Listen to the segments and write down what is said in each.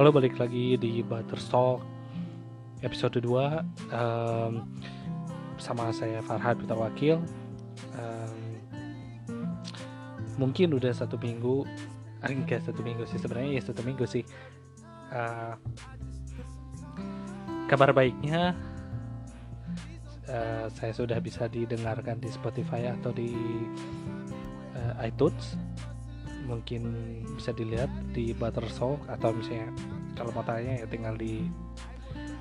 Halo balik lagi di Butterstock episode 2 um, Bersama saya Farhad Putra Wakil. Um, Mungkin udah satu minggu Enggak satu minggu sih sebenarnya ya satu minggu sih. Uh, Kabar baiknya uh, Saya sudah bisa didengarkan di Spotify atau di uh, iTunes mungkin bisa dilihat di Buttersock atau misalnya kalau mau tanya ya tinggal di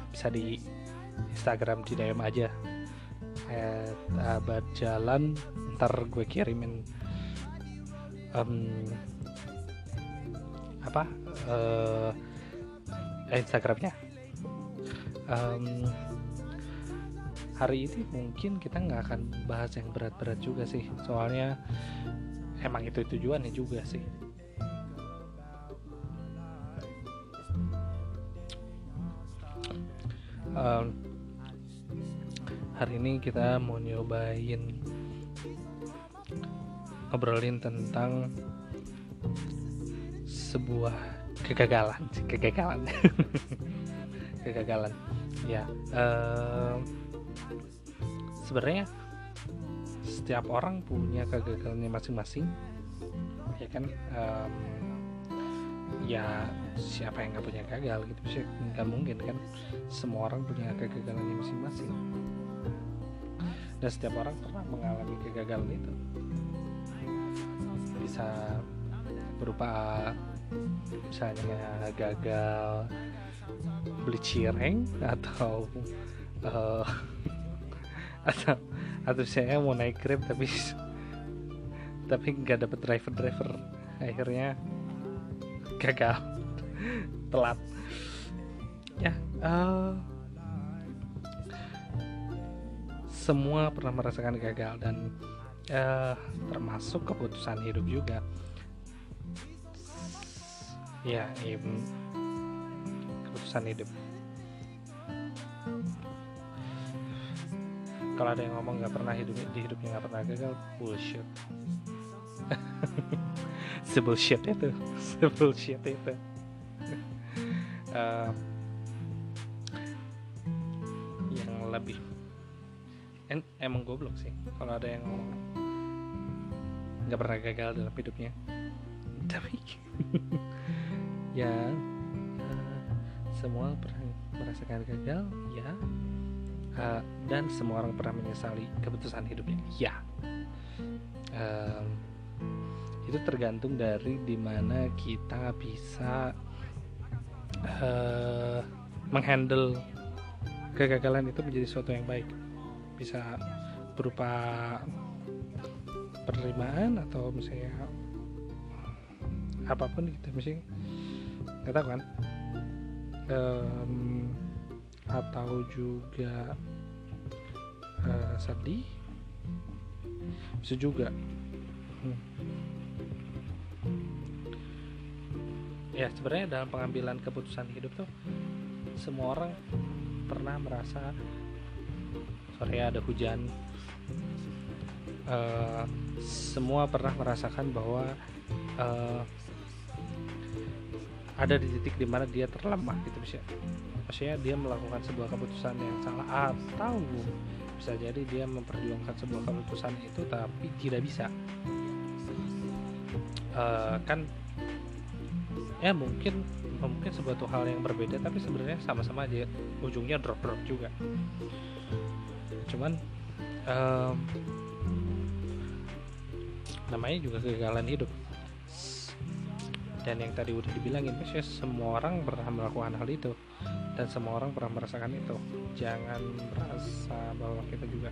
bisa di Instagram di DM aja. At abad jalan ntar gue kirimin um, apa uh, Instagramnya. Um, hari ini mungkin kita nggak akan bahas yang berat-berat juga sih. Soalnya emang itu tujuannya juga sih. Um, hari ini kita mau nyobain ngobrolin tentang sebuah kegagalan kegagalan. Kegagalan ya. Um, sebenarnya setiap orang punya kegagalannya masing-masing ya kan? Um, ya siapa yang nggak punya gagal gitu sih nggak mungkin kan? Semua orang punya kegagalannya masing-masing. Dan setiap orang pernah mengalami kegagalan itu. Bisa berupa misalnya gagal beli cireng atau uh, atau atau saya mau naik grab tapi tapi nggak dapet driver driver akhirnya gagal. Telat. Ya uh, semua pernah merasakan gagal dan uh, termasuk keputusan hidup juga. Ya im, keputusan hidup kalau ada yang ngomong nggak pernah hidup di hidupnya nggak pernah gagal bullshit. Sebullshit itu. Sebullshit itu. Uh, yang lebih en, emang goblok sih kalau ada yang ngomong. Nggak pernah gagal dalam hidupnya. Tapi ya uh, semua pernah merasakan gagal ya uh, dan semua orang pernah menyesali keputusan hidupnya ya. Um, itu tergantung dari di mana kita bisa uh, menghandle kegagalan itu menjadi sesuatu yang baik. Bisa berupa penerimaan atau misalnya apa pun kita mesti nggak tahu kan? Um, atau juga uh, sedih bisa juga hmm. ya sebenarnya dalam pengambilan keputusan hidup tuh semua orang pernah merasa sore ada hujan uh, semua pernah merasakan bahwa uh, ada di titik di mana dia terlemah gitu bisa maksudnya dia melakukan sebuah keputusan yang salah atau bisa jadi dia memperjuangkan sebuah keputusan itu tapi tidak bisa. Uh, kan ya mungkin mungkin sebuah hal yang berbeda tapi sebenarnya sama-sama aja. Ujungnya drop drop juga. Cuman um, namanya juga kegagalan hidup dan yang tadi udah dibilangin maksudnya semua orang pernah melakukan hal itu. Dan semua orang pernah merasakan itu. Jangan merasa bahwa kita juga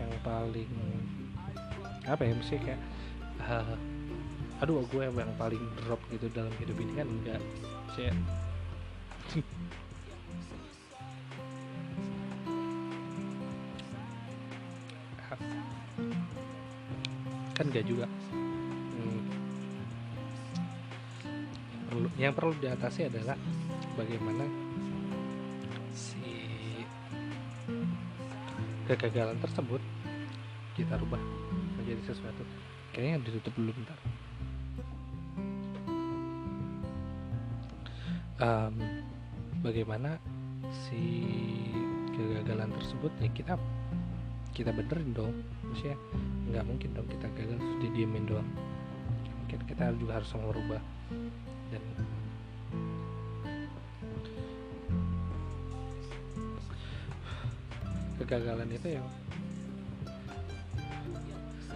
yang paling apa ya mesti kayak uh, aduh gue yang paling drop gitu dalam hidup ini kan enggak. Saya kan enggak juga yang perlu diatasi adalah bagaimana si kegagalan tersebut kita rubah menjadi sesuatu. Kayaknya ditutup dulu bentar. Um, bagaimana si kegagalan tersebut ya kita kita benerin dong. Maksudnya nggak mungkin dong kita gagal terus didiemin doang. Mungkin kita juga harus merubah kegagalan itu yang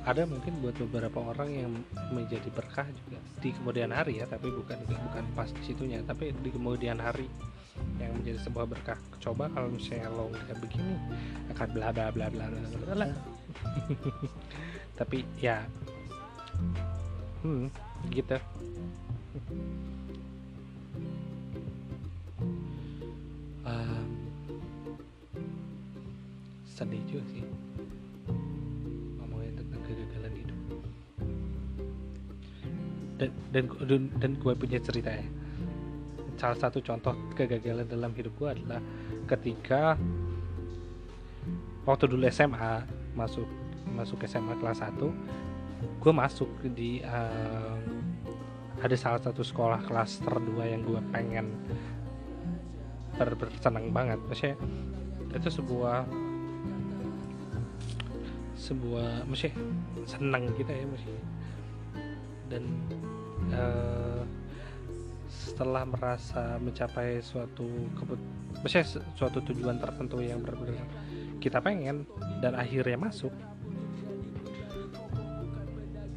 ada mungkin buat beberapa orang yang menjadi berkah juga di kemudian hari ya tapi bukan bukan pas di situnya tapi di kemudian hari yang menjadi sebuah berkah. Coba kalau misalnya lo nggak begini akan bla bla bla bla bla bla bla. Tapi ya hmm gitu sedih juga sih. Ngomongin tentang kegagalan hidup. Dan dan dan, dan gue punya cerita ya. Salah satu contoh kegagalan dalam hidup gue adalah ketika waktu dulu SMA masuk masuk SMA kelas 1 gue masuk di uh, ada salah satu sekolah kelas terdua yang gue pengen ber bersenang banget. Maksudnya itu sebuah sebuah mesti senang kita ya mesti dan uh, setelah merasa mencapai suatu kebut maksudnya suatu tujuan tertentu yang benar-benar kita pengen dan akhirnya masuk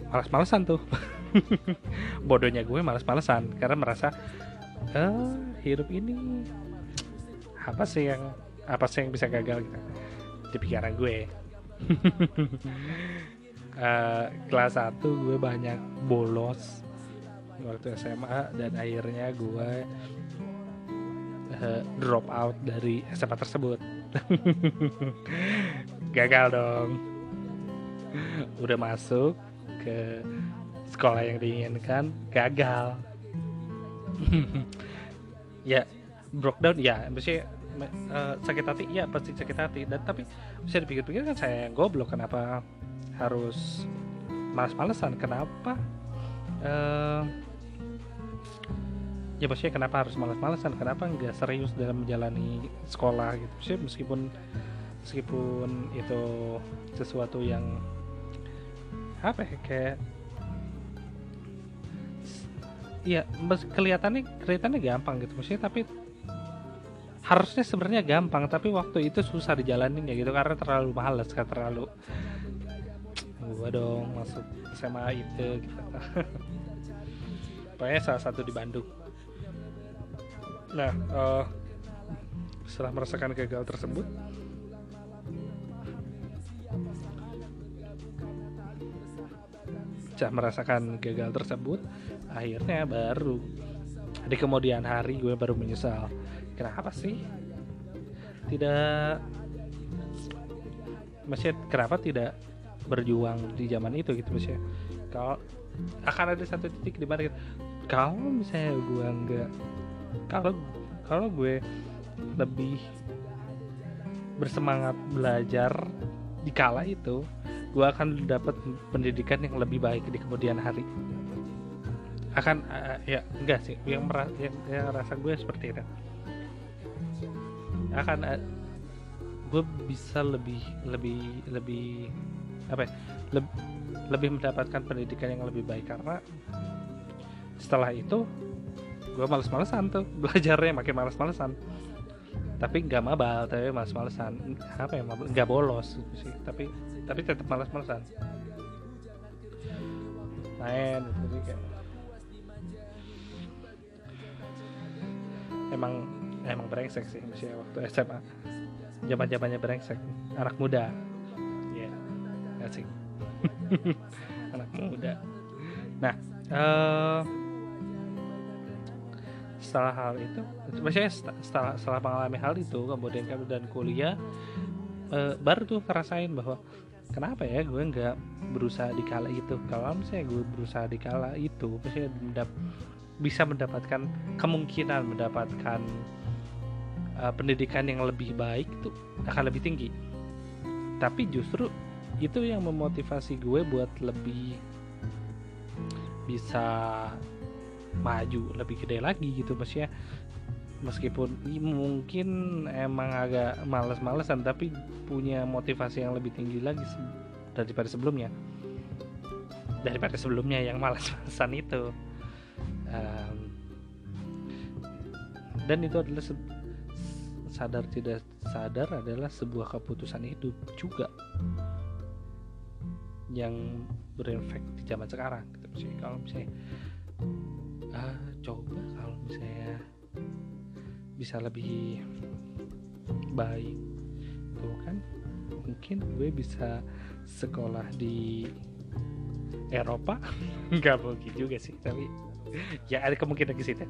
malas-malesan tuh. Bodohnya gue malas-malesan karena merasa eh, hidup ini apa sih yang apa sih yang bisa gagal gitu? Di pikiran gue uh, kelas 1 gue banyak bolos waktu SMA dan akhirnya gue uh, drop out dari SMA tersebut. Gagal dong. Udah masuk ke sekolah yang diinginkan gagal. Ya broke down ya maksudnya uh, sakit hati ya pasti sakit hati. Dan tapi bisa dipikir-pikir kan saya yang goblok kenapa harus malas-malesan? Kenapa uh, ya maksudnya kenapa harus malas-malesan? Kenapa nggak serius dalam menjalani sekolah gitu? Sih meskipun meskipun itu sesuatu yang apa ya kayak Iya, kelihatannya kelihatannya gampang gitu. Maksudnya tapi harusnya sebenarnya gampang tapi waktu itu susah dijalanin ya gitu karena terlalu males kan terlalu gua dong masuk SMA itu gitu. Pokoknya salah satu di Bandung. Nah uh, setelah merasakan gagal tersebut setelah merasakan gagal tersebut akhirnya baru di kemudian hari gue baru menyesal kenapa sih? Tidak masih kenapa tidak berjuang di zaman itu gitu maksudnya? Kalau akan ada satu titik di mana kalau misalnya gue nggak kalau kalau gue lebih bersemangat belajar di kala itu gue akan dapat pendidikan yang lebih baik di kemudian hari. Akan uh, ya enggak sih. Yang merasa yang, yang rasa gue seperti itu akan uh, gue bisa lebih lebih lebih apa ya, le, lebih mendapatkan pendidikan yang lebih baik. Karena setelah itu gue males-malesan tuh belajarnya makin males-malesan. Tapi nggak mabal tapi males-malesan. Apa ya nggak bolos gitu sih. Tapi tapi tetap males-malesan. Main jadi kayak emang emang brengsek sih masih waktu SMA zaman zamannya brengsek. Anak muda. Ya yeah, asik. Anak muda. Nah uh, setelah hal itu maksudnya setelah setelah mengalami hal itu kemudian dan kuliah uh, baru tuh ngerasain bahwa kenapa ya gue nggak berusaha di kala itu? Kalau misalnya gue berusaha di kala itu maksudnya mendap bisa mendapatkan kemungkinan mendapatkan uh, pendidikan yang lebih baik itu akan lebih tinggi. Tapi justru itu yang memotivasi gue buat lebih bisa maju lebih gede lagi gitu maksudnya. Meskipun mungkin emang agak males-malesan tapi punya motivasi yang lebih tinggi lagi daripada sebelumnya. Daripada sebelumnya yang males-malesan itu. Um, dan itu adalah sadar tidak sadar adalah sebuah keputusan hidup juga. Yang berefek di zaman sekarang gitu misalnya. Kalau misalnya uh, coba kalau misalnya bisa lebih baik. Tuh kan? Mungkin gue bisa sekolah di Eropa. Nggak mungkin juga sih tapi ya ada kemungkinan ke situ.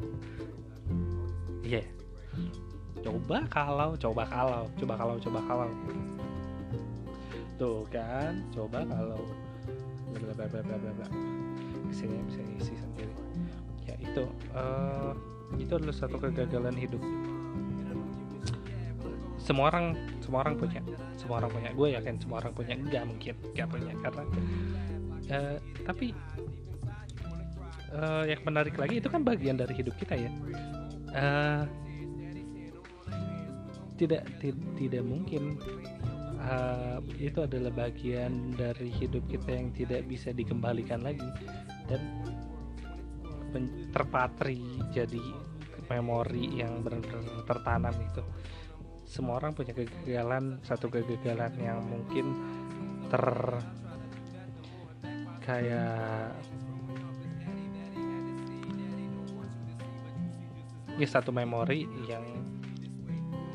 Iya. yeah. Coba kalau coba kalau coba kalau coba kalau. Tuh kan coba kalau. Bla bla ke sini bisa isi sendiri. Ya itu uh, itu adalah satu kegagalan hidup. Semua orang semua orang punya semua orang punya. Gue yakin semua orang punya. Enggak mungkin enggak punya karena uh, tapi uh, yang menarik lagi itu kan bagian dari hidup kita ya. Uh, tidak tidak mungkin uh, itu adalah bagian dari hidup kita yang tidak bisa dikembalikan lagi dan terpatri jadi memori yang benar-benar tertanam itu. Semua orang punya kegagalan satu kegagalan yang mungkin ter kayak ya satu memori yang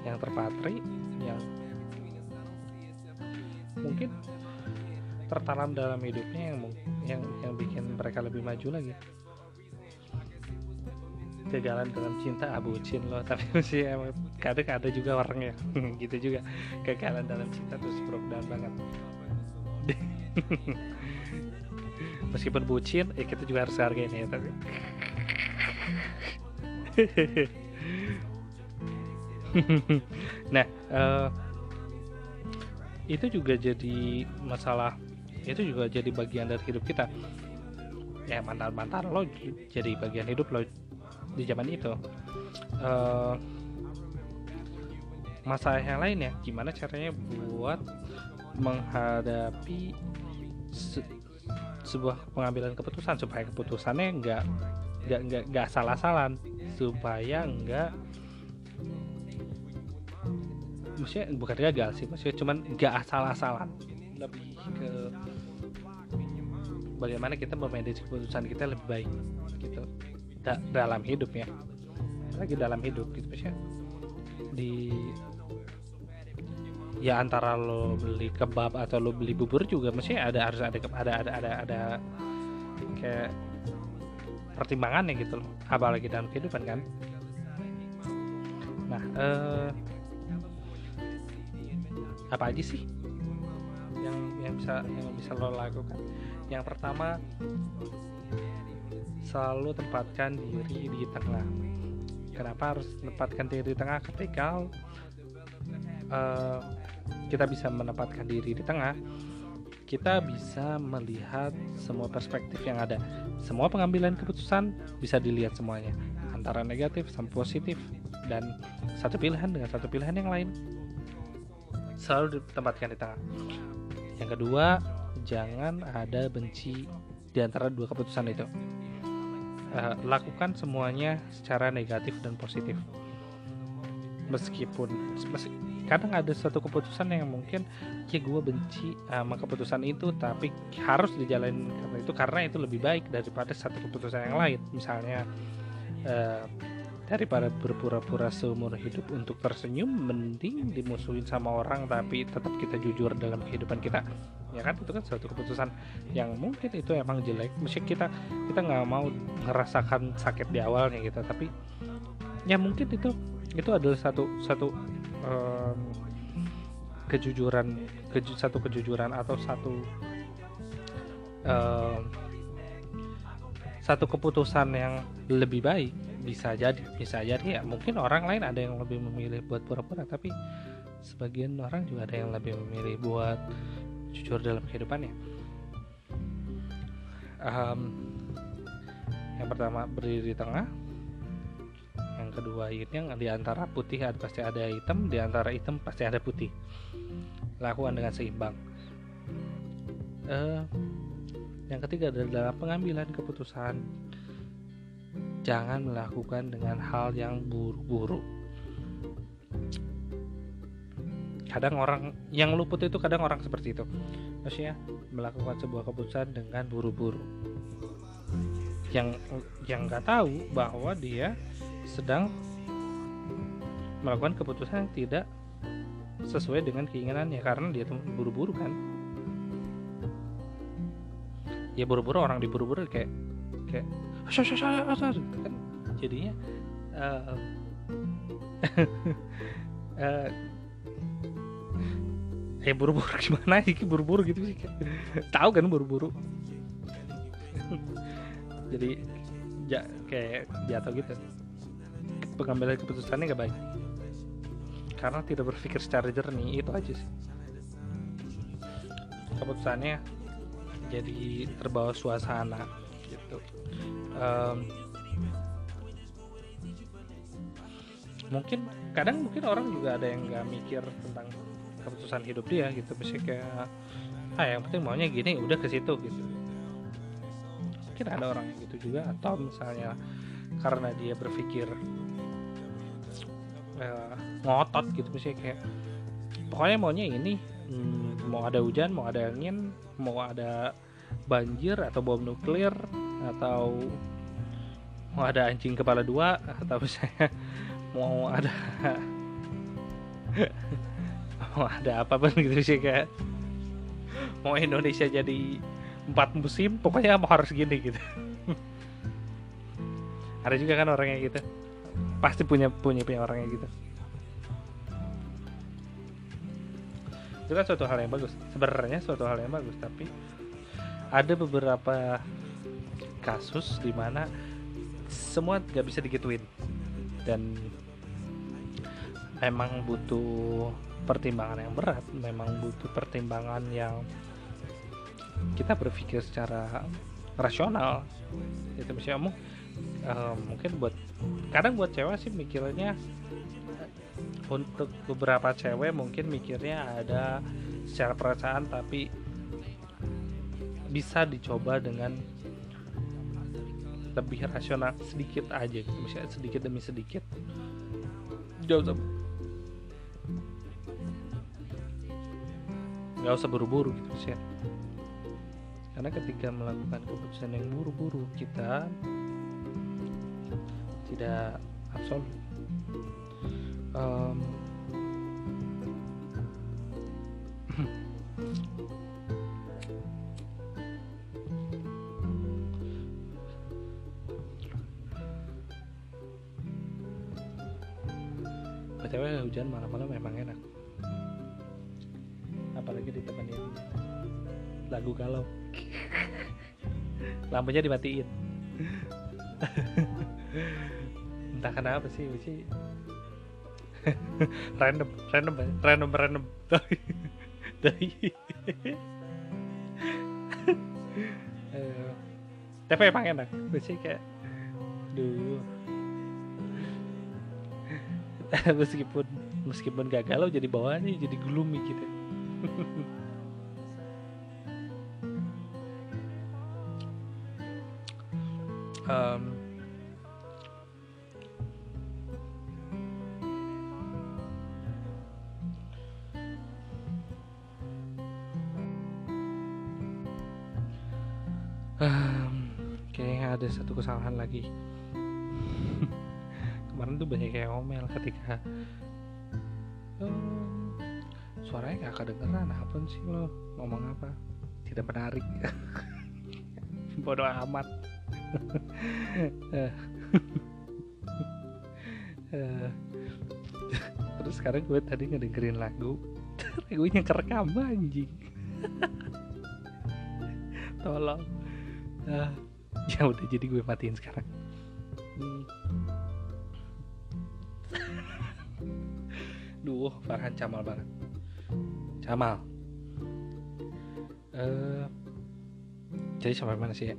yang terpatri yang mungkin tertanam dalam hidupnya yang yang yang bikin mereka lebih maju lagi. Kegagalan dalam cinta abucin loh tapi sih emang kadang ada juga orangnya. Gitu juga. Kegagalan dalam cinta terus down banget. Meskipun bucin eh kita juga harus hargain ya tapi nah uh, itu juga jadi masalah itu juga jadi bagian dari hidup kita. Ya mantan mantan lo jadi bagian hidup lo di zaman itu. Uh, masalah yang lain ya gimana caranya buat menghadapi se sebuah pengambilan keputusan supaya keputusannya nggak nggak nggak nggak salah-salan supaya nggak maksudnya bukan gagal sih maksudnya cuman nggak asal-asalan. Lebih ke bagaimana kita memanage keputusan kita lebih baik gitu da dalam hidup ya. Lagi dalam hidup gitu maksudnya di ya antara lo beli kebab atau lo beli bubur juga mesti ada harus ada ada ada ada ada kayak pertimbangannya gitu loh apalagi dalam kehidupan kan. Nah eh, apa aja sih? Yang yang bisa yang bisa lo lakukan? Yang pertama selalu tempatkan diri di tengah. Kenapa harus tempatkan diri di tengah? Ketika uh, kita bisa menempatkan diri di tengah kita bisa melihat semua perspektif yang ada. Semua pengambilan keputusan bisa dilihat semuanya antara negatif sampai positif dan satu pilihan dengan satu pilihan yang lain selalu ditempatkan di tengah. Yang kedua jangan ada benci di antara dua keputusan itu. Uh, lakukan semuanya secara negatif dan positif. Meskipun meski, kadang ada satu keputusan yang mungkin ya gue benci sama keputusan itu tapi harus dijalani karena itu karena itu lebih baik daripada satu keputusan yang lain. Misalnya uh, daripada berpura-pura seumur hidup untuk tersenyum mending dimusuhin sama orang tapi tetap kita jujur dalam kehidupan kita. Ya kan? Itu kan suatu keputusan yang mungkin itu emang jelek. Mesti kita kita nggak mau ngerasakan sakit di awalnya gitu tapi ya mungkin itu itu adalah satu satu um, kejujuran keju, satu kejujuran atau satu um, satu keputusan yang lebih baik bisa jadi bisa jadi ya. Mungkin orang lain ada yang lebih memilih buat pura-pura tapi sebagian orang juga ada yang lebih memilih buat jujur dalam kehidupannya um, yang pertama berdiri di tengah. Yang kedua ini yang di antara putih pasti ada hitam di antara hitam pasti ada putih. Lakukan dengan seimbang. Eh yang ketiga adalah pengambilan keputusan jangan melakukan dengan hal yang buru-buru kadang orang yang luput itu kadang orang seperti itu. Maksudnya melakukan sebuah keputusan dengan buru-buru. Yang yang nggak tahu bahwa dia sedang melakukan keputusan yang tidak sesuai dengan keinginannya karena dia buru-buru kan? Ya buru-buru orang diburu-buru kayak kayak Kan jadinya eh, eh, buru-buru gimana sih? Buru-buru gitu sih. Tahu kan buru-buru? Jadi ja, kayak jatuh gitu. Pengambilan keputusannya gak baik. Karena tidak berpikir secara jernih itu aja sih. Keputusannya jadi terbawa suasana gitu. Em, mungkin kadang mungkin orang juga ada yang nggak mikir tentang keputusan hidup dia gitu. Misalnya kayak ah yang penting maunya gini udah ke situ gitu. Mungkin ada orang yang gitu juga. Atau misalnya karena dia berpikir eh, ngotot gitu. Misalnya kayak pokoknya maunya ini hmm, mau ada hujan mau ada angin mau ada banjir atau bom nuklir atau mau ada anjing kepala dua atau misalnya mau ada mau ada apa pun gitu sih kayak mau Indonesia jadi empat musim pokoknya mau harus gini gitu. Ada juga kan orangnya gitu. Pasti punya punya punya orangnya gitu. Itu kan suatu hal yang bagus. Sebenarnya suatu hal yang bagus tapi ada beberapa kasus di mana semua nggak bisa digituin. Dan memang butuh pertimbangan yang berat memang butuh pertimbangan yang kita berpikir secara rasional. Itu misalnya mu- eh, mungkin buat kadang buat cewek sih mikirnya untuk beberapa cewek mungkin mikirnya ada secara perasaan tapi bisa dicoba dengan lebih rasional sedikit aja gitu. Misalnya sedikit demi sedikit. Nggak usah. Nggak usah buru-buru gitu sih karena ketika melakukan keputusan yang buru-buru kita tidak absolut. Em, galau. Lampunya dimatiin. Entah kenapa sih sih random random random random. Dari dari tapi emang enak sih kayak duh. Meskipun meskipun gak galau jadi bawaannya jadi gloomy gitu kemarin tuh banyak yang ngomel ketika "Em, suaranya gak kedengeran apa sih lo ngomong apa tidak menarik bodoh amat Eh. Eh. terus sekarang gue tadi ngedengerin lagu lagunya kerekam anjing tolong Ah, ya udah jadi gue matiin sekarang. Duh, Farhan Camal banget. Camal. Eh, jadi sampai mana sih ya?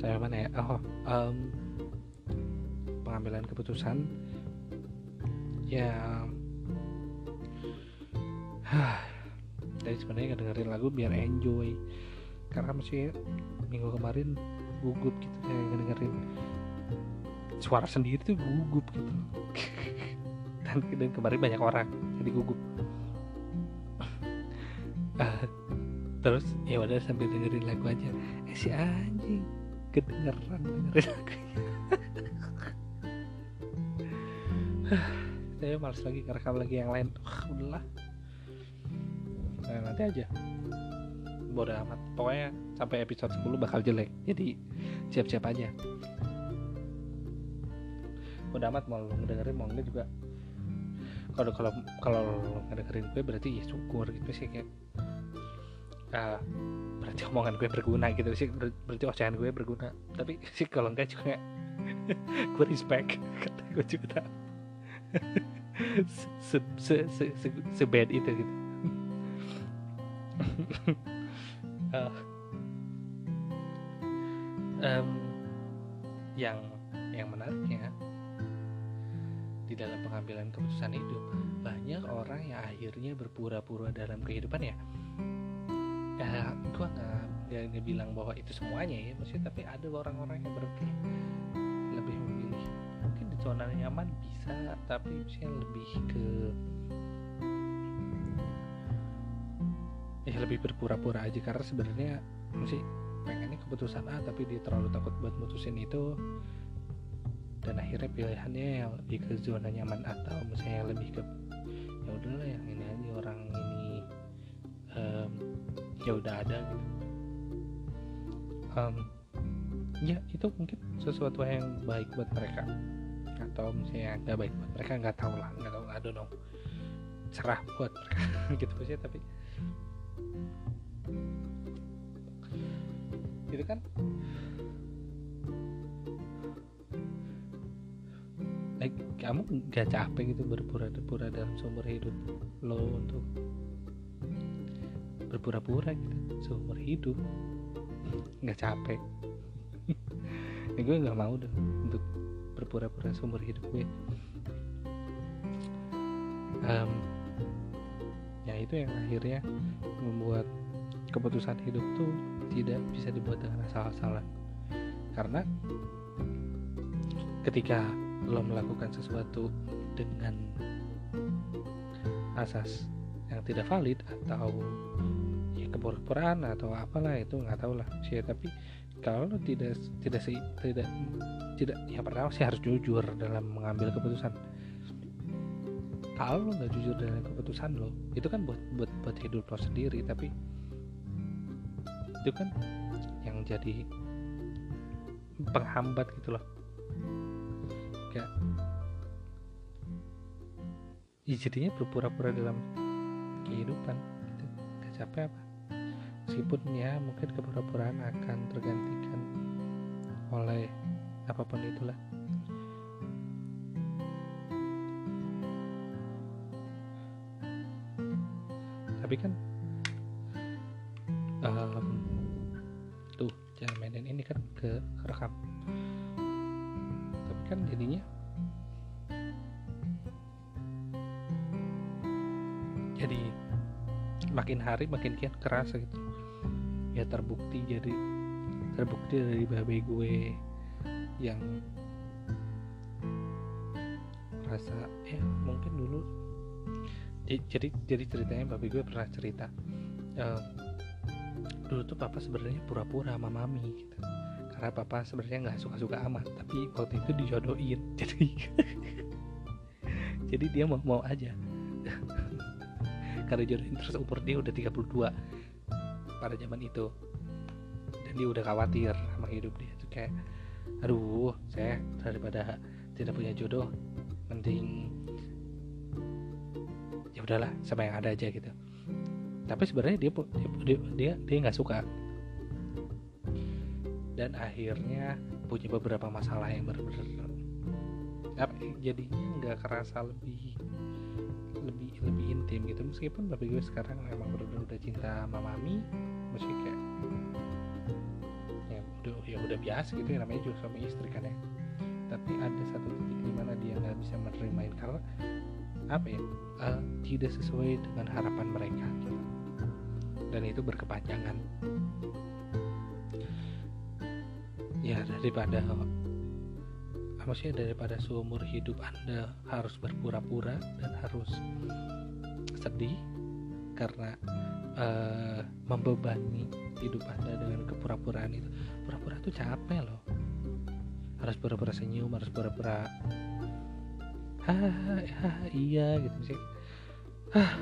Sampai mana ya? Oh, em, pengambilan keputusan ya dari sebenarnya dengerin lagu biar enjoy karena masih minggu kemarin gugup gitu kayak dengerin suara sendiri tuh gugup gitu. Dan, dan kemarin banyak orang jadi gugup. Uh, terus ya udah sambil dengerin lagu aja. Eh si anjing kedengeran dengerin lagunya. Saya males lagi ngerekam lagi yang lain. Wah, udahlah. Nah, nanti aja. Bodo amat. Pokoknya sampai episode 10 bakal jelek. Jadi siap-siap aja. Bodo amat mau lu ngedengerin mau enggak juga. Kalau kalau kalau ngedengerin gue berarti ya syukur gitu sih kayak uh, berarti omongan gue berguna gitu sih Ber berarti ocehan gue berguna. Tapi sih kalau enggak juga gue respect kata gue juga se, se, se, se, se bad itu gitu. Uh, yang yang menariknya di dalam pengambilan keputusan itu banyak orang yang akhirnya berpura-pura dalam kehidupan ya. Ya gua nggak nggak bilang bahwa itu semuanya ya maksudnya tapi ada orang-orang yang berarti lebih memilih. Mungkin di zona nyaman bisa tapi misalnya lebih ke ya lebih berpura-pura aja karena sebenarnya sih pengennya keputusan A tapi dia terlalu takut buat mutusin itu. Dan akhirnya pilihannya yang lebih ke zona nyaman atau misalnya lebih ke ya udahlah yang ini aja orang ini um, ya udah ada gitu. Um, ya itu mungkin sesuatu yang baik buat mereka. Atau misalnya nggak baik buat mereka nggak tahu lah nggak tahu dong cerah buat mereka gitu sih tapi itu kan? Like, kamu gak capek gitu berpura-pura dalam sumber hidup lo untuk berpura-pura gitu seumur hidup? Nggak capek. Ya gue nggak mau deh untuk berpura-pura seumur hidup gue. Um, ya itu yang akhirnya membuat keputusan hidup tuh tidak bisa dibuat dengan asal-asalan. Karena ketika lo melakukan sesuatu dengan asas yang tidak valid atau ya kepura-puraan atau apalah itu nggak tahu lah sih. Tapi kalau tidak tidak sih tidak tidak yang pertama sih harus jujur dalam mengambil keputusan. Kalau lo nggak jujur dalam keputusan lo itu kan buat buat buat hidup lo sendiri. Tapi itu kan yang jadi penghambat gitu loh. Kayak ya jadinya berpura-pura dalam kehidupan gitu. gak capek apa? Meskipun ya mungkin kepura-puraan akan tergantikan oleh apa pun itulah. Tapi kan hari makin kian kerasa gitu. Ya terbukti jadi terbukti dari babe gue yang rasa ya mungkin dulu jadi jadi ceritanya babe gue pernah cerita uh, dulu tuh papa sebenarnya pura-pura sama mami gitu. Karena papa sebenarnya nggak suka-suka amat tapi waktu itu dijodohin. Jadi jadi dia mau mau aja karena jodohin terus umur dia udah 32 pada zaman itu. Dan dia udah khawatir sama hidup dia tuh kayak aduh saya daripada tidak punya jodoh mending ya udahlah sama yang ada aja gitu. Tapi sebenarnya dia dia dia dia nggak suka. Dan akhirnya punya beberapa masalah yang benar-benar jadinya nggak kerasa lebih lebih lebih intim gitu. Meskipun bapak gue sekarang memang benar-benar udah cinta sama mami masih kayak ya udah ya udah biasa gitu ya namanya juga suami istri kan ya. Tapi ada satu titik dia nggak bisa menerima karena apa ya uh, tidak sesuai dengan harapan mereka gitu. dan itu berkepanjangan. Ya daripada maksudnya daripada seumur hidup anda harus berpura-pura dan harus sedih karena uh, membebani hidup anda dengan kepura-puraan itu. Pura-pura tuh capek loh. Harus pura-pura senyum harus pura-pura ah iya gitu sih. Ah.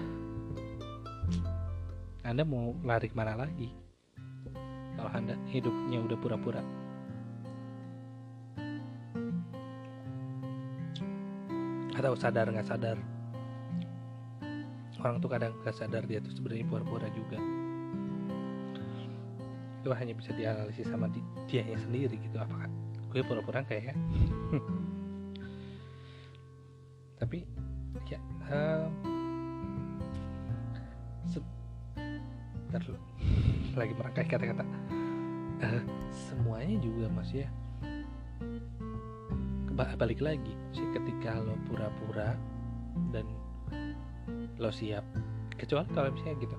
Anda mau lari ke mana lagi? Kalau anda hidupnya udah pura-pura atau sadar nggak sadar. Orang tuh kadang nggak sadar dia tuh sebenarnya pura-pura juga. Itu hanya bisa dianalisis sama di, dia sendiri gitu apakah gue pura-pura kayak tapi ya um, lagi merangkai kata-kata. Uh, semuanya juga mas ya balik lagi sih ketika lo pura-pura dan lo siap. Kecuali kalau misalnya gitu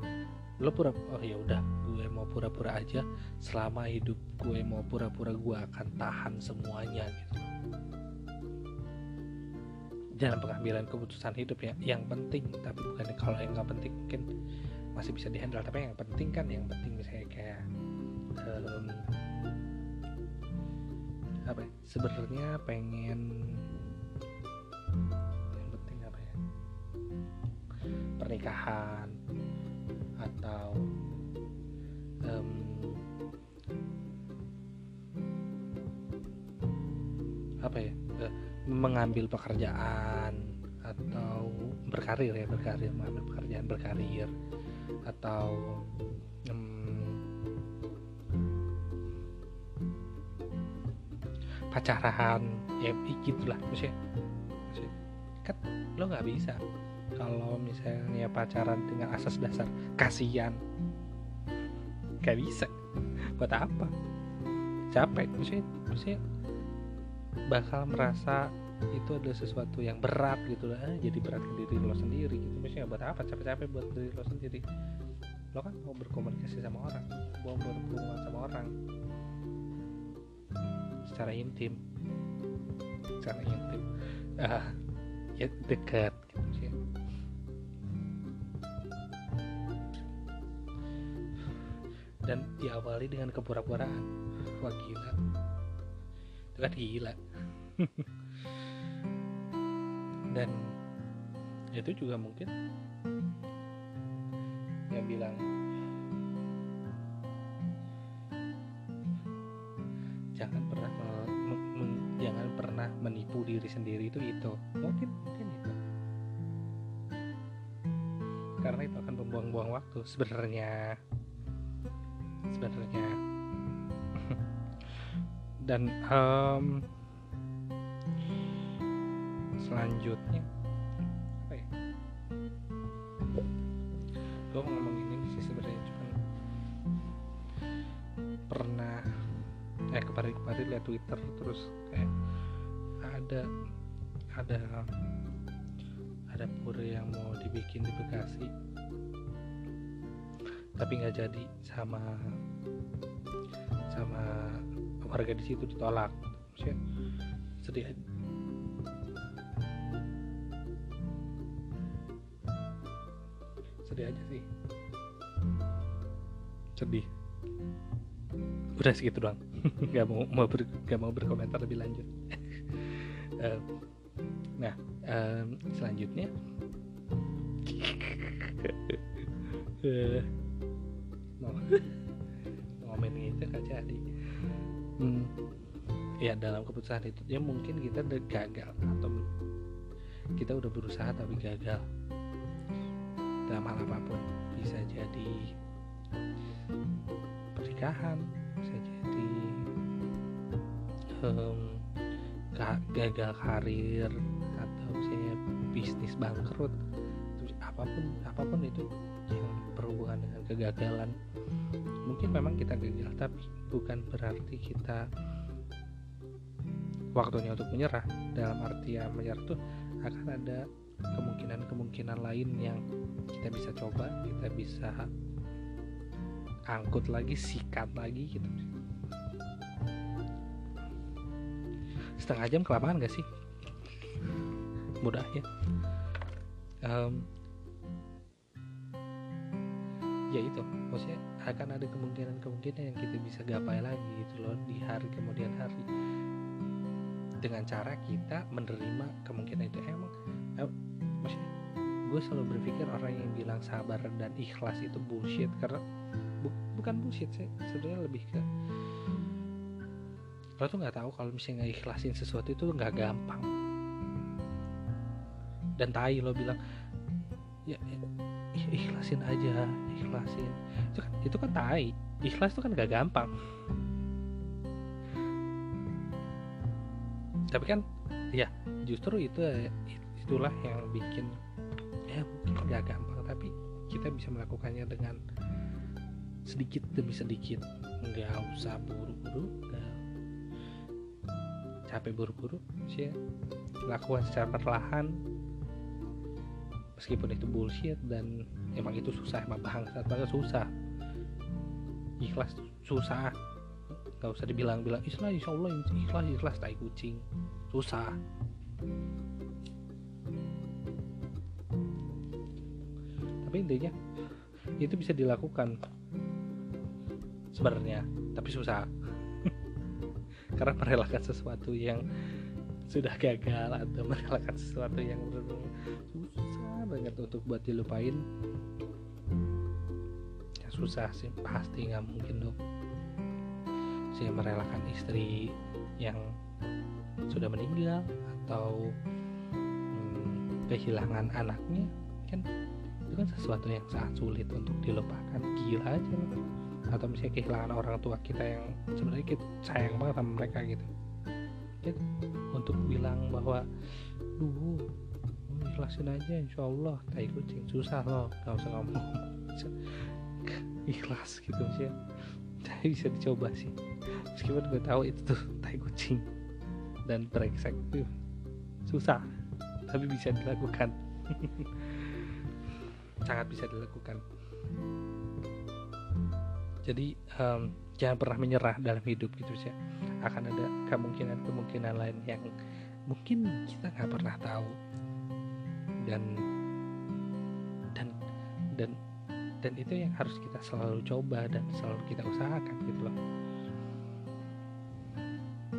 lo pura oh ya udah gue mau pura-pura aja selama hidup gue mau pura-pura gue akan tahan semuanya gitu. Dalam pengambilan keputusan hidup ya yang penting tapi bukan kalau yang nggak penting mungkin masih bisa dihandle tapi yang penting kan yang penting misalnya kayak um, sebenarnya pengen yang penting apa ya? Pernikahan atau um, apa ya? Uh, mengambil pekerjaan atau berkarir ya berkarir mengambil pekerjaan berkarir atau pacaran ya gitulah maksudnya, maksudnya kan lo nggak bisa kalau misalnya pacaran dengan asas dasar kasihan. Nggak bisa. Buat apa? Capek maksudnya, maksudnya bakal merasa itu adalah sesuatu yang berat gitu lah jadi berat ke diri lo sendiri gitu. Maksudnya buat apa capek-capek buat diri lo sendiri? Lo kan mau berkomunikasi sama orang mau berhubungan sama orang secara intim. Secara intim. Uh, ya dekat gitu sih. Dan diawali dengan kepura-puraan. Wah gila. Itu kan gila. Dan itu juga mungkin yang bilang jangan pernah jangan pernah menipu diri sendiri itu itu. Mungkin mungkin itu. Karena itu akan membuang-buang waktu sebenarnya. Sebenarnya. Dan um, selanjutnya kemarin-kemarin lihat Twitter terus kayak ada ada ada pura yang mau dibikin di Bekasi. Tapi nggak jadi sama sama warga di situ ditolak. Maksudnya sedih sedih aja sih. Sedih. Udah segitu doang nggak mau mau ber, gak mau berkomentar lebih lanjut. Uh, nah um, selanjutnya. Uh, mau ngomongin itu kan jadi. Hmm, ya dalam keputusan itu ya mungkin kita udah gagal atau kita udah berusaha tapi gagal. Dalam hal apa pun bisa jadi pernikahan um, gagal karir atau misalnya bisnis bangkrut apa pun apa pun itu yang berhubungan dengan kegagalan mungkin memang kita gagal tapi bukan berarti kita waktunya untuk menyerah dalam artian menyerah tuh akan ada kemungkinan-kemungkinan lain yang kita bisa coba kita bisa angkut lagi sikat lagi gitu setengah jam kelamaan gak sih? Mudah ya. Um, ya itu. Maksudnya akan ada kemungkinan-kemungkinan yang kita bisa gapai lagi gitu loh di hari kemudian hari. Dengan cara kita menerima kemungkinan itu. Emang eh, maksudnya gue selalu berpikir orang yang bilang sabar dan ikhlas itu bullshit. Karena bu, bukan bullshit sih. Sebenarnya lebih ke lo tuh nggak tahu kalau misalnya ikhlasin sesuatu itu nggak gampang. Dan tai lo bilang ya, ikhlasin aja ikhlasin. Itu kan itu kan tai. Ikhlas itu kan gak gampang. Tapi kan ya justru itu itulah yang bikin ya mungkin gak gampang tapi kita bisa melakukannya dengan sedikit demi sedikit. Nggak usah buru-buru. nggak capek buru-buru sih ya. lakukan secara perlahan. Meskipun itu bullshit dan emang itu susah emang bangsat banget susah. Ikhlas susah. Nggak usah dibilang-bilang ikhlas insya Allah ikhlas ikhlas tai kucing. Susah. Tapi intinya itu bisa dilakukan sebenarnya tapi susah karena merelakan sesuatu yang sudah gagal atau merelakan sesuatu yang susah banget untuk buat dilupain. Ya susah sih pasti nggak mungkin dong. Saya merelakan istri yang sudah meninggal atau hmm, kehilangan anaknya kan itu kan sesuatu yang sangat sulit untuk dilupakan. Gila aja. Atau misalnya kehilangan orang tua kita yang sebenarnya kita sayang banget sama mereka gitu. Ya, untuk bilang bahwa duh ikhlasin aja insya Allah tai kucing susah loh gak usah ngomong. Ikhlas gitu sih. Tapi bisa dicoba sih. Meskipun gue tahu itu tuh tai kucing dan brengsek tuh. Susah tapi bisa dilakukan. Sangat bisa dilakukan jadi um, jangan pernah menyerah dalam hidup gitu sih akan ada kemungkinan-kemungkinan lain yang mungkin kita nggak pernah tahu. Dan dan dan dan itu yang harus kita selalu coba dan selalu kita usahakan gitu loh.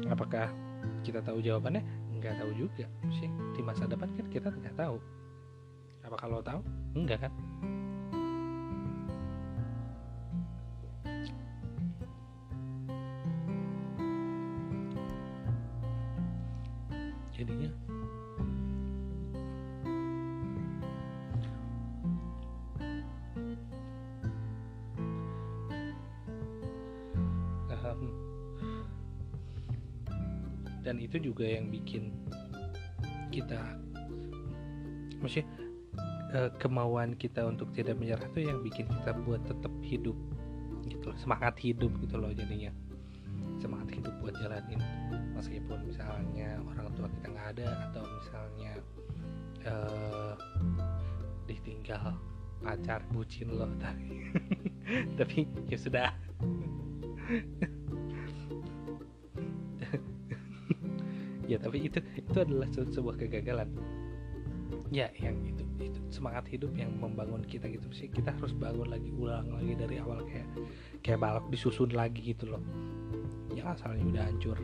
Apakah kita tahu jawabannya? Nggak tahu juga sih. Di masa depan kan kita tidak tahu. Apa kalau tahu? Enggak kan itu juga yang bikin kita maksudnya eh, kemauan kita untuk tidak menyerah itu yang bikin kita buat tetap hidup gitu loh semangat hidup gitu loh jadinya. Semangat hidup buat jalanin. Meskipun misalnya orang tua kita nggak ada atau misalnya uh, ditinggal pacar bucin loh tapi tapi ya sudah ya tapi itu itu adalah sebuah kegagalan. Ya yang itu itu semangat hidup yang membangun kita gitu sih. Kita harus bangun lagi ulang lagi dari awal kayak kayak balok disusun lagi gitu loh. Yang asalnya udah hancur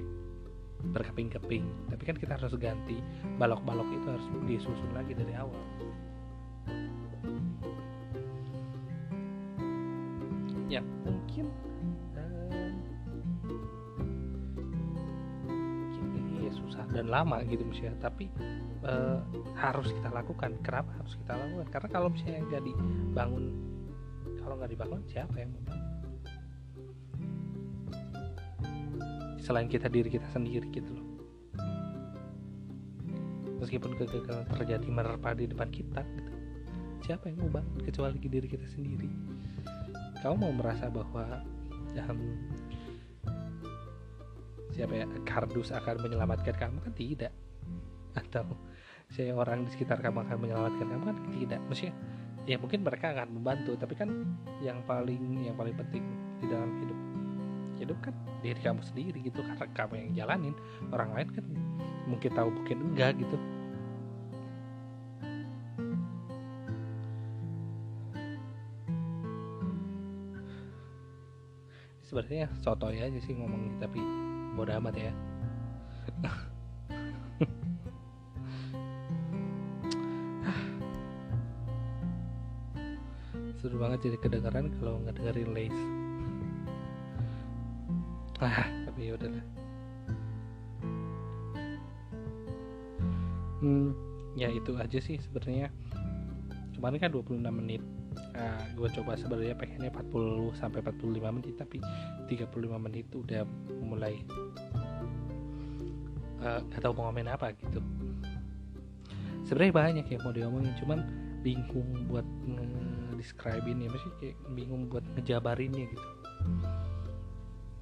berkeping-keping. Tapi kan kita harus ganti balok-balok itu harus disusun lagi dari awal lama gitu misalnya. Tapi uh, harus kita lakukan. Kenapa harus kita lakukan? Karena kalau misalnya nggak dibangun kalau nggak dibangun siapa yang membangun? Selain kita diri kita sendiri gitu loh. Meskipun kegagalan terjadi menerpa di depan kita gitu. Siapa yang mau kecuali diri kita sendiri. Kamu mau merasa bahwa um, siapa ya kardus akan menyelamatkan kamu? Kan tidak. Atau saya orang di sekitar kamu akan menyelamatkan kamu? Kan tidak. Maksudnya ya mungkin mereka akan membantu tapi kan yang paling yang paling penting di dalam hidup hidup kan diri kamu sendiri gitu. Karena kamu yang jalanin orang lain kan mungkin tahu mungkin enggak gitu. Sebenarnya soto aja sih ngomongnya tapi bodoh amat ya. Seru banget jadi kedengeran kalau nggak dengerin Lace. Ah tapi ya udahlah. Hmm ya itu aja sih sebenarnya. Kemarin kan 26 menit nah, gue coba sebenarnya pengennya 40 sampai 45 menit tapi 35 menit udah mulai uh, gak tahu mau ngomongin apa gitu. Sebenarnya banyak ya mau diomongin cuman bingung buat describe ini masih kayak bingung buat ngejabarinnya gitu.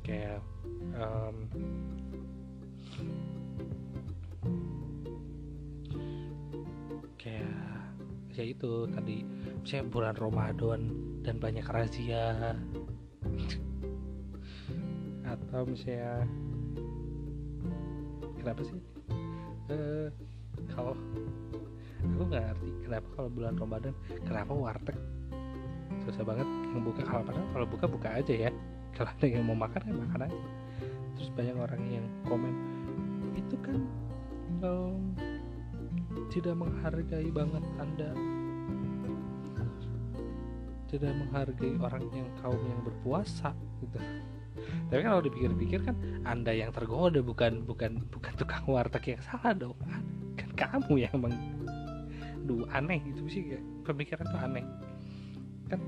Kayak um, kayak ya itu tadi misalnya bulan Ramadan dan banyak razia. Atau misalnya kenapa sih? Uh, kalau aku nggak ngerti kenapa kalau bulan Ramadan kenapa warteg? Susah banget yang buka. Kalau kalau buka buka aja ya. Kalau ada yang mau makan ya makan aja. Terus banyak orang yang komen itu kan um, tidak menghargai banget anda tidak menghargai orang yang kaum yang berpuasa gitu. Tapi kan kalau dipikir-pikir kan anda yang tergoda bukan bukan bukan tukang warteg yang salah dong. Kan kamu yang emang duh aneh gitu sih pemikiran tuh aneh. Kan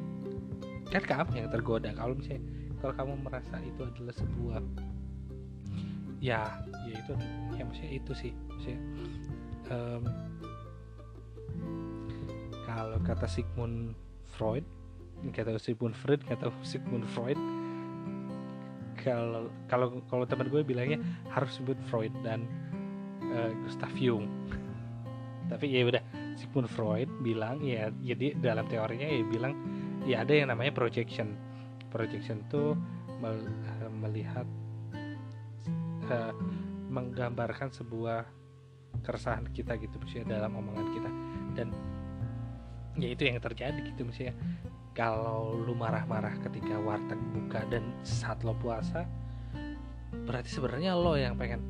kan kamu yang tergoda. Kalau misalnya kalau kamu merasa itu adalah sebuah ya ya itu ya maksudnya itu sih. Maksudnya um, kalau kata Sigmund Freud kata Sigmund Freud kata Sigmund Freud. Kalau kalau kalau teman gue bilangnya harus sebut Freud dan uh, Gustav Jung. Tapi ya udah Sigmund Freud bilang ya jadi dalam teorinya ya bilang ya ada yang namanya projection. Projection itu eh, melihat uh, menggambarkan sebuah keresahan kita gitu misalnya dalam omongan kita. Dan ya itu yang terjadi gitu misalnya kalau lu marah-marah ketika warteg buka dan saat lo puasa berarti sebenarnya lo yang pengen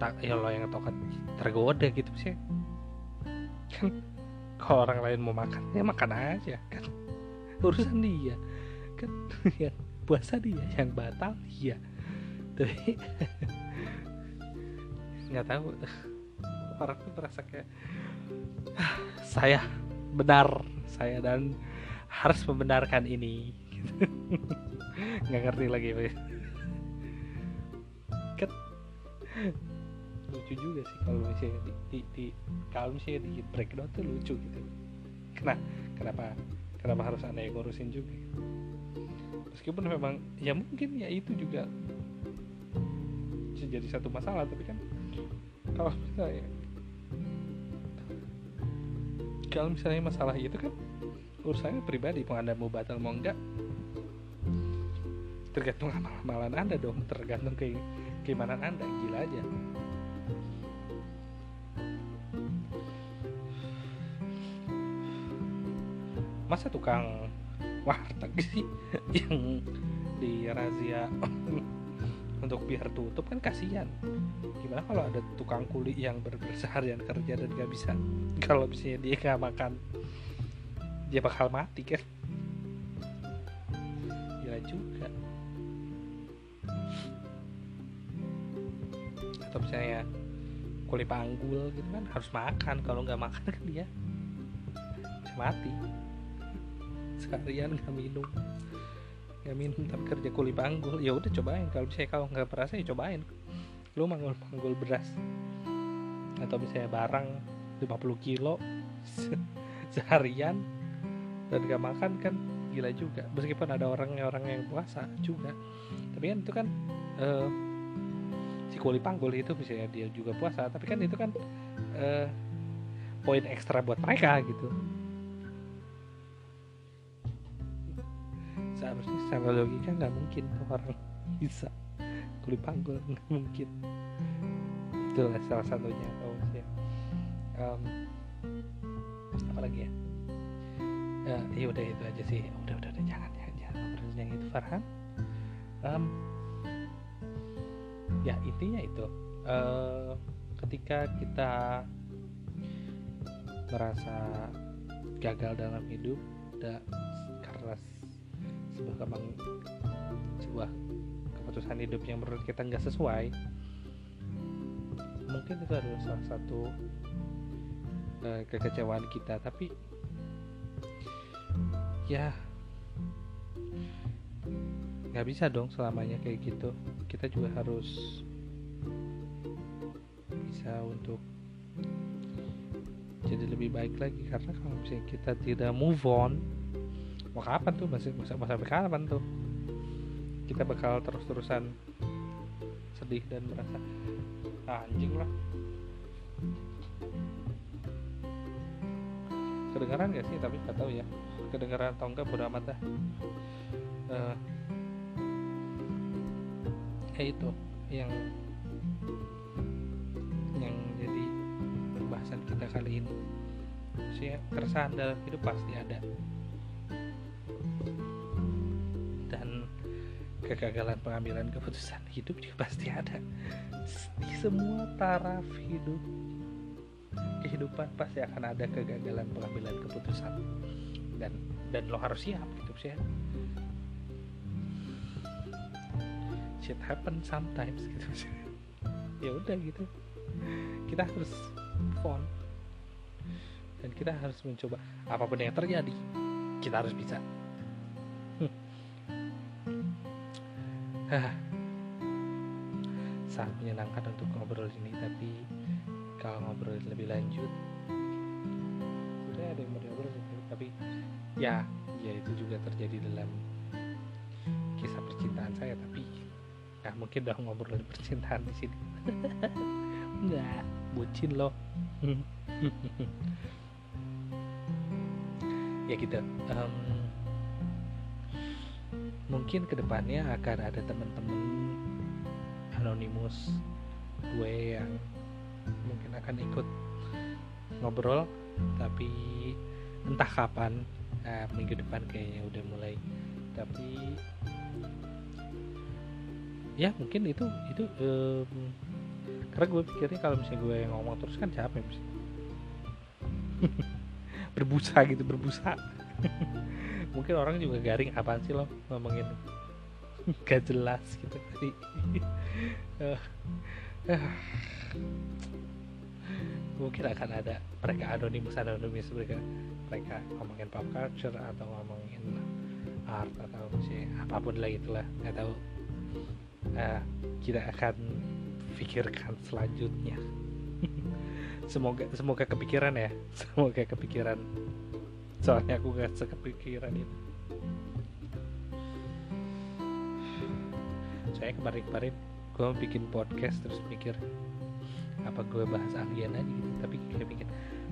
tak ya lo yang tokat tergoda gitu sih. Kan kalau orang lain mau makan ya makan aja kan. Urusan dia kan. Yang puasa dia yang batal dia tapi nggak tahu. Orang tuh merasa kayak ah, saya benar saya dan harus membenarkan ini. Nggak ngerti lagi kan lucu juga sih kalau misalnya di, di, di kalau misalnya di breakdown tuh lucu gitu. Kenapa kenapa kenapa harus anda yang ngurusin juga? Meskipun memang ya mungkin ya itu juga jadi satu masalah tapi kan kalau misalnya kalau misalnya masalah itu kan urusannya pribadi mau anda mau batal mau enggak tergantung amalan anda dong tergantung ke keimanan anda. Gila aja. Masa tukang warteg sih yang di razia untuk biar tutup kan kasihan. Gimana kalau ada tukang kuli yang berseharian kerja dan gak bisa? Kalau misalnya dia gak makan dia bakal mati kan? Gila juga. Atau misalnya kuli panggul gitu kan harus makan. Kalau nggak makan kan dia bisa mati. Sekalian nggak minum. Nggak minum tapi kerja kuli panggul. Ya udah cobain. Kalau misalnya kau nggak merasa ya cobain. Lu manggul panggul beras. Atau misalnya barang 50 kilo seharian dan gak makan kan gila juga. Meskipun ada orang orang yang puasa juga. Tapi kan itu kan uh, si kuli panggul itu misalnya dia juga puasa. Tapi kan itu kan uh, poin ekstra buat mereka gitu. Seharusnya secara logika nggak mungkin orang bisa. Kuli panggul nggak mungkin. Itulah salah satunya oh ya. Um, apa lagi ya uh, ya udah itu aja sih. Udah udah, udah. Jangan jangan jangan. Yang itu Farhan? Um, ya intinya itu uh, ketika kita merasa gagal dalam hidup da, karena sebuah kemang sebuah keputusan hidup yang menurut kita nggak sesuai mungkin itu adalah salah satu uh, kekecewaan kita. Tapi ya. Nggak bisa dong selamanya kayak gitu. Kita juga harus bisa untuk jadi lebih baik lagi. Karena kalau misalnya kita tidak move on mau kapan tuh? Masih masa sampai kapan tuh? Kita bakal terus-terusan sedih dan merasa ah, anjing lah. Kedengaran gak sih? Tapi nggak tahu ya kedengaran atau enggak bodo amat dah. Uh, ya itu yang yang jadi pembahasan kita kali ini. Sih keresahan dalam hidup pasti ada. Dan kegagalan pengambilan keputusan hidup juga pasti ada. Di semua taraf hidup kehidupan pasti akan ada kegagalan pengambilan keputusan dan dan lo harus siap gitu sih shit happen sometimes gitu sih ya udah gitu. Kita harus phone dan kita harus mencoba. Apa pun yang terjadi kita harus bisa. Sangat menyenangkan untuk ngobrol ini tapi kalau ngobrol lebih lanjut sudah ada yang mau ngobrol tapi ya ya itu juga terjadi dalam kisah percintaan saya tapi ya mungkin udah ngobrol percintaan di sini. Nggak. Bucin loh. Ya gitu um, mungkin ke depannya akan ada teman-teman anonimus gue yang mungkin akan ikut ngobrol tapi entah kapan uh, minggu depan kayaknya udah mulai. Tapi ya mungkin itu itu um, karena gue pikirnya kalau misalnya gue yang ngomong terus kan capek mesti berbusa gitu berbusa. Mungkin orang juga garing apaan sih lo ngomongin? Gak jelas gitu. Tadi uh, uh, mungkin akan ada mereka anonimus anonimus mereka mereka ngomongin pop culture atau ngomongin art atau sih apa pun lah itulah nggak tahu. Uh, kita akan pikirkan selanjutnya. Semoga semoga kepikiran ya semoga kepikiran. Soalnya aku gak sekepikiran itu. Saya kemarin-kemarin gue bikin podcast terus mikir apa gue bahas alien aja gitu kayak mikir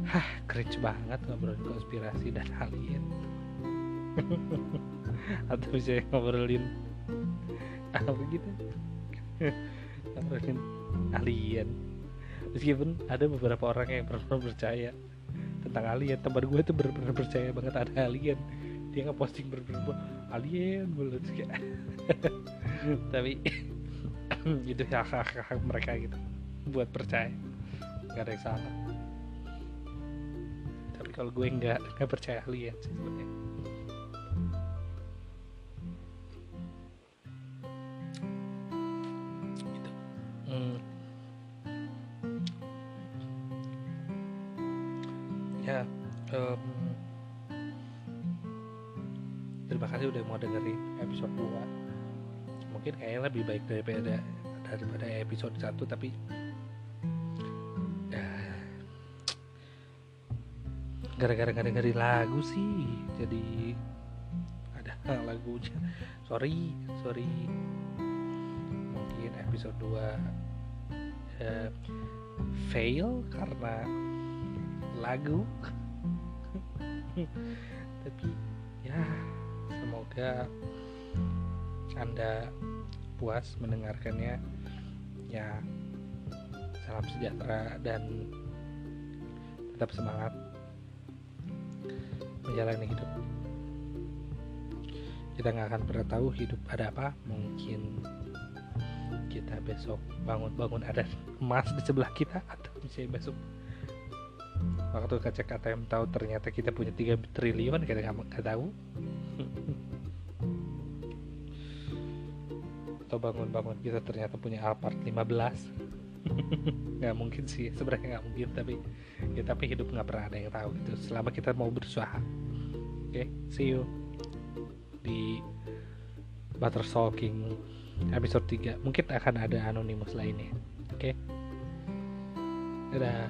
hah cringe banget ngobrolin konspirasi dan alien atau bisa ngobrolin apa gitu? Ngobrolin alien. Meskipun ada beberapa orang yang pernah percaya tentang alien. Teman gue tuh benar-benar percaya banget ada alien. Dia ngeposting bener-bener alien mulut kayak tapi itu hak hak mereka gitu. Buat percaya. Nggak ada yang salah kalau gue nggak nggak percaya alien sih sebenarnya hmm. ya terima kasih udah mau episode 2 mungkin kayaknya lebih baik daripada daripada episode 1 tapi gara-gara dengerin lagu sih. Jadi ada lagunya. Sorry sorry. Mungkin episode 2 uh, fail karena lagu. Tapi ya semoga anda puas mendengarkannya. Ya salam sejahtera dan tetap semangat menjalani hidup. Kita nggak akan pernah tahu hidup ada apa. Mungkin kita besok bangun-bangun ada emas di sebelah kita atau bisa besok. Waktu kaca KTM tahu ternyata kita punya 3 triliun kita nggak tahu. Atau bangun-bangun kita ternyata punya Alphard 15 nggak mungkin sih sebenarnya nggak mungkin tapi ya tapi hidup nggak pernah ada yang tahu itu selama kita mau berusaha okay, see you di Butter Talking episode 3 mungkin akan ada anonimus lainnya. Oke. Okay? dadah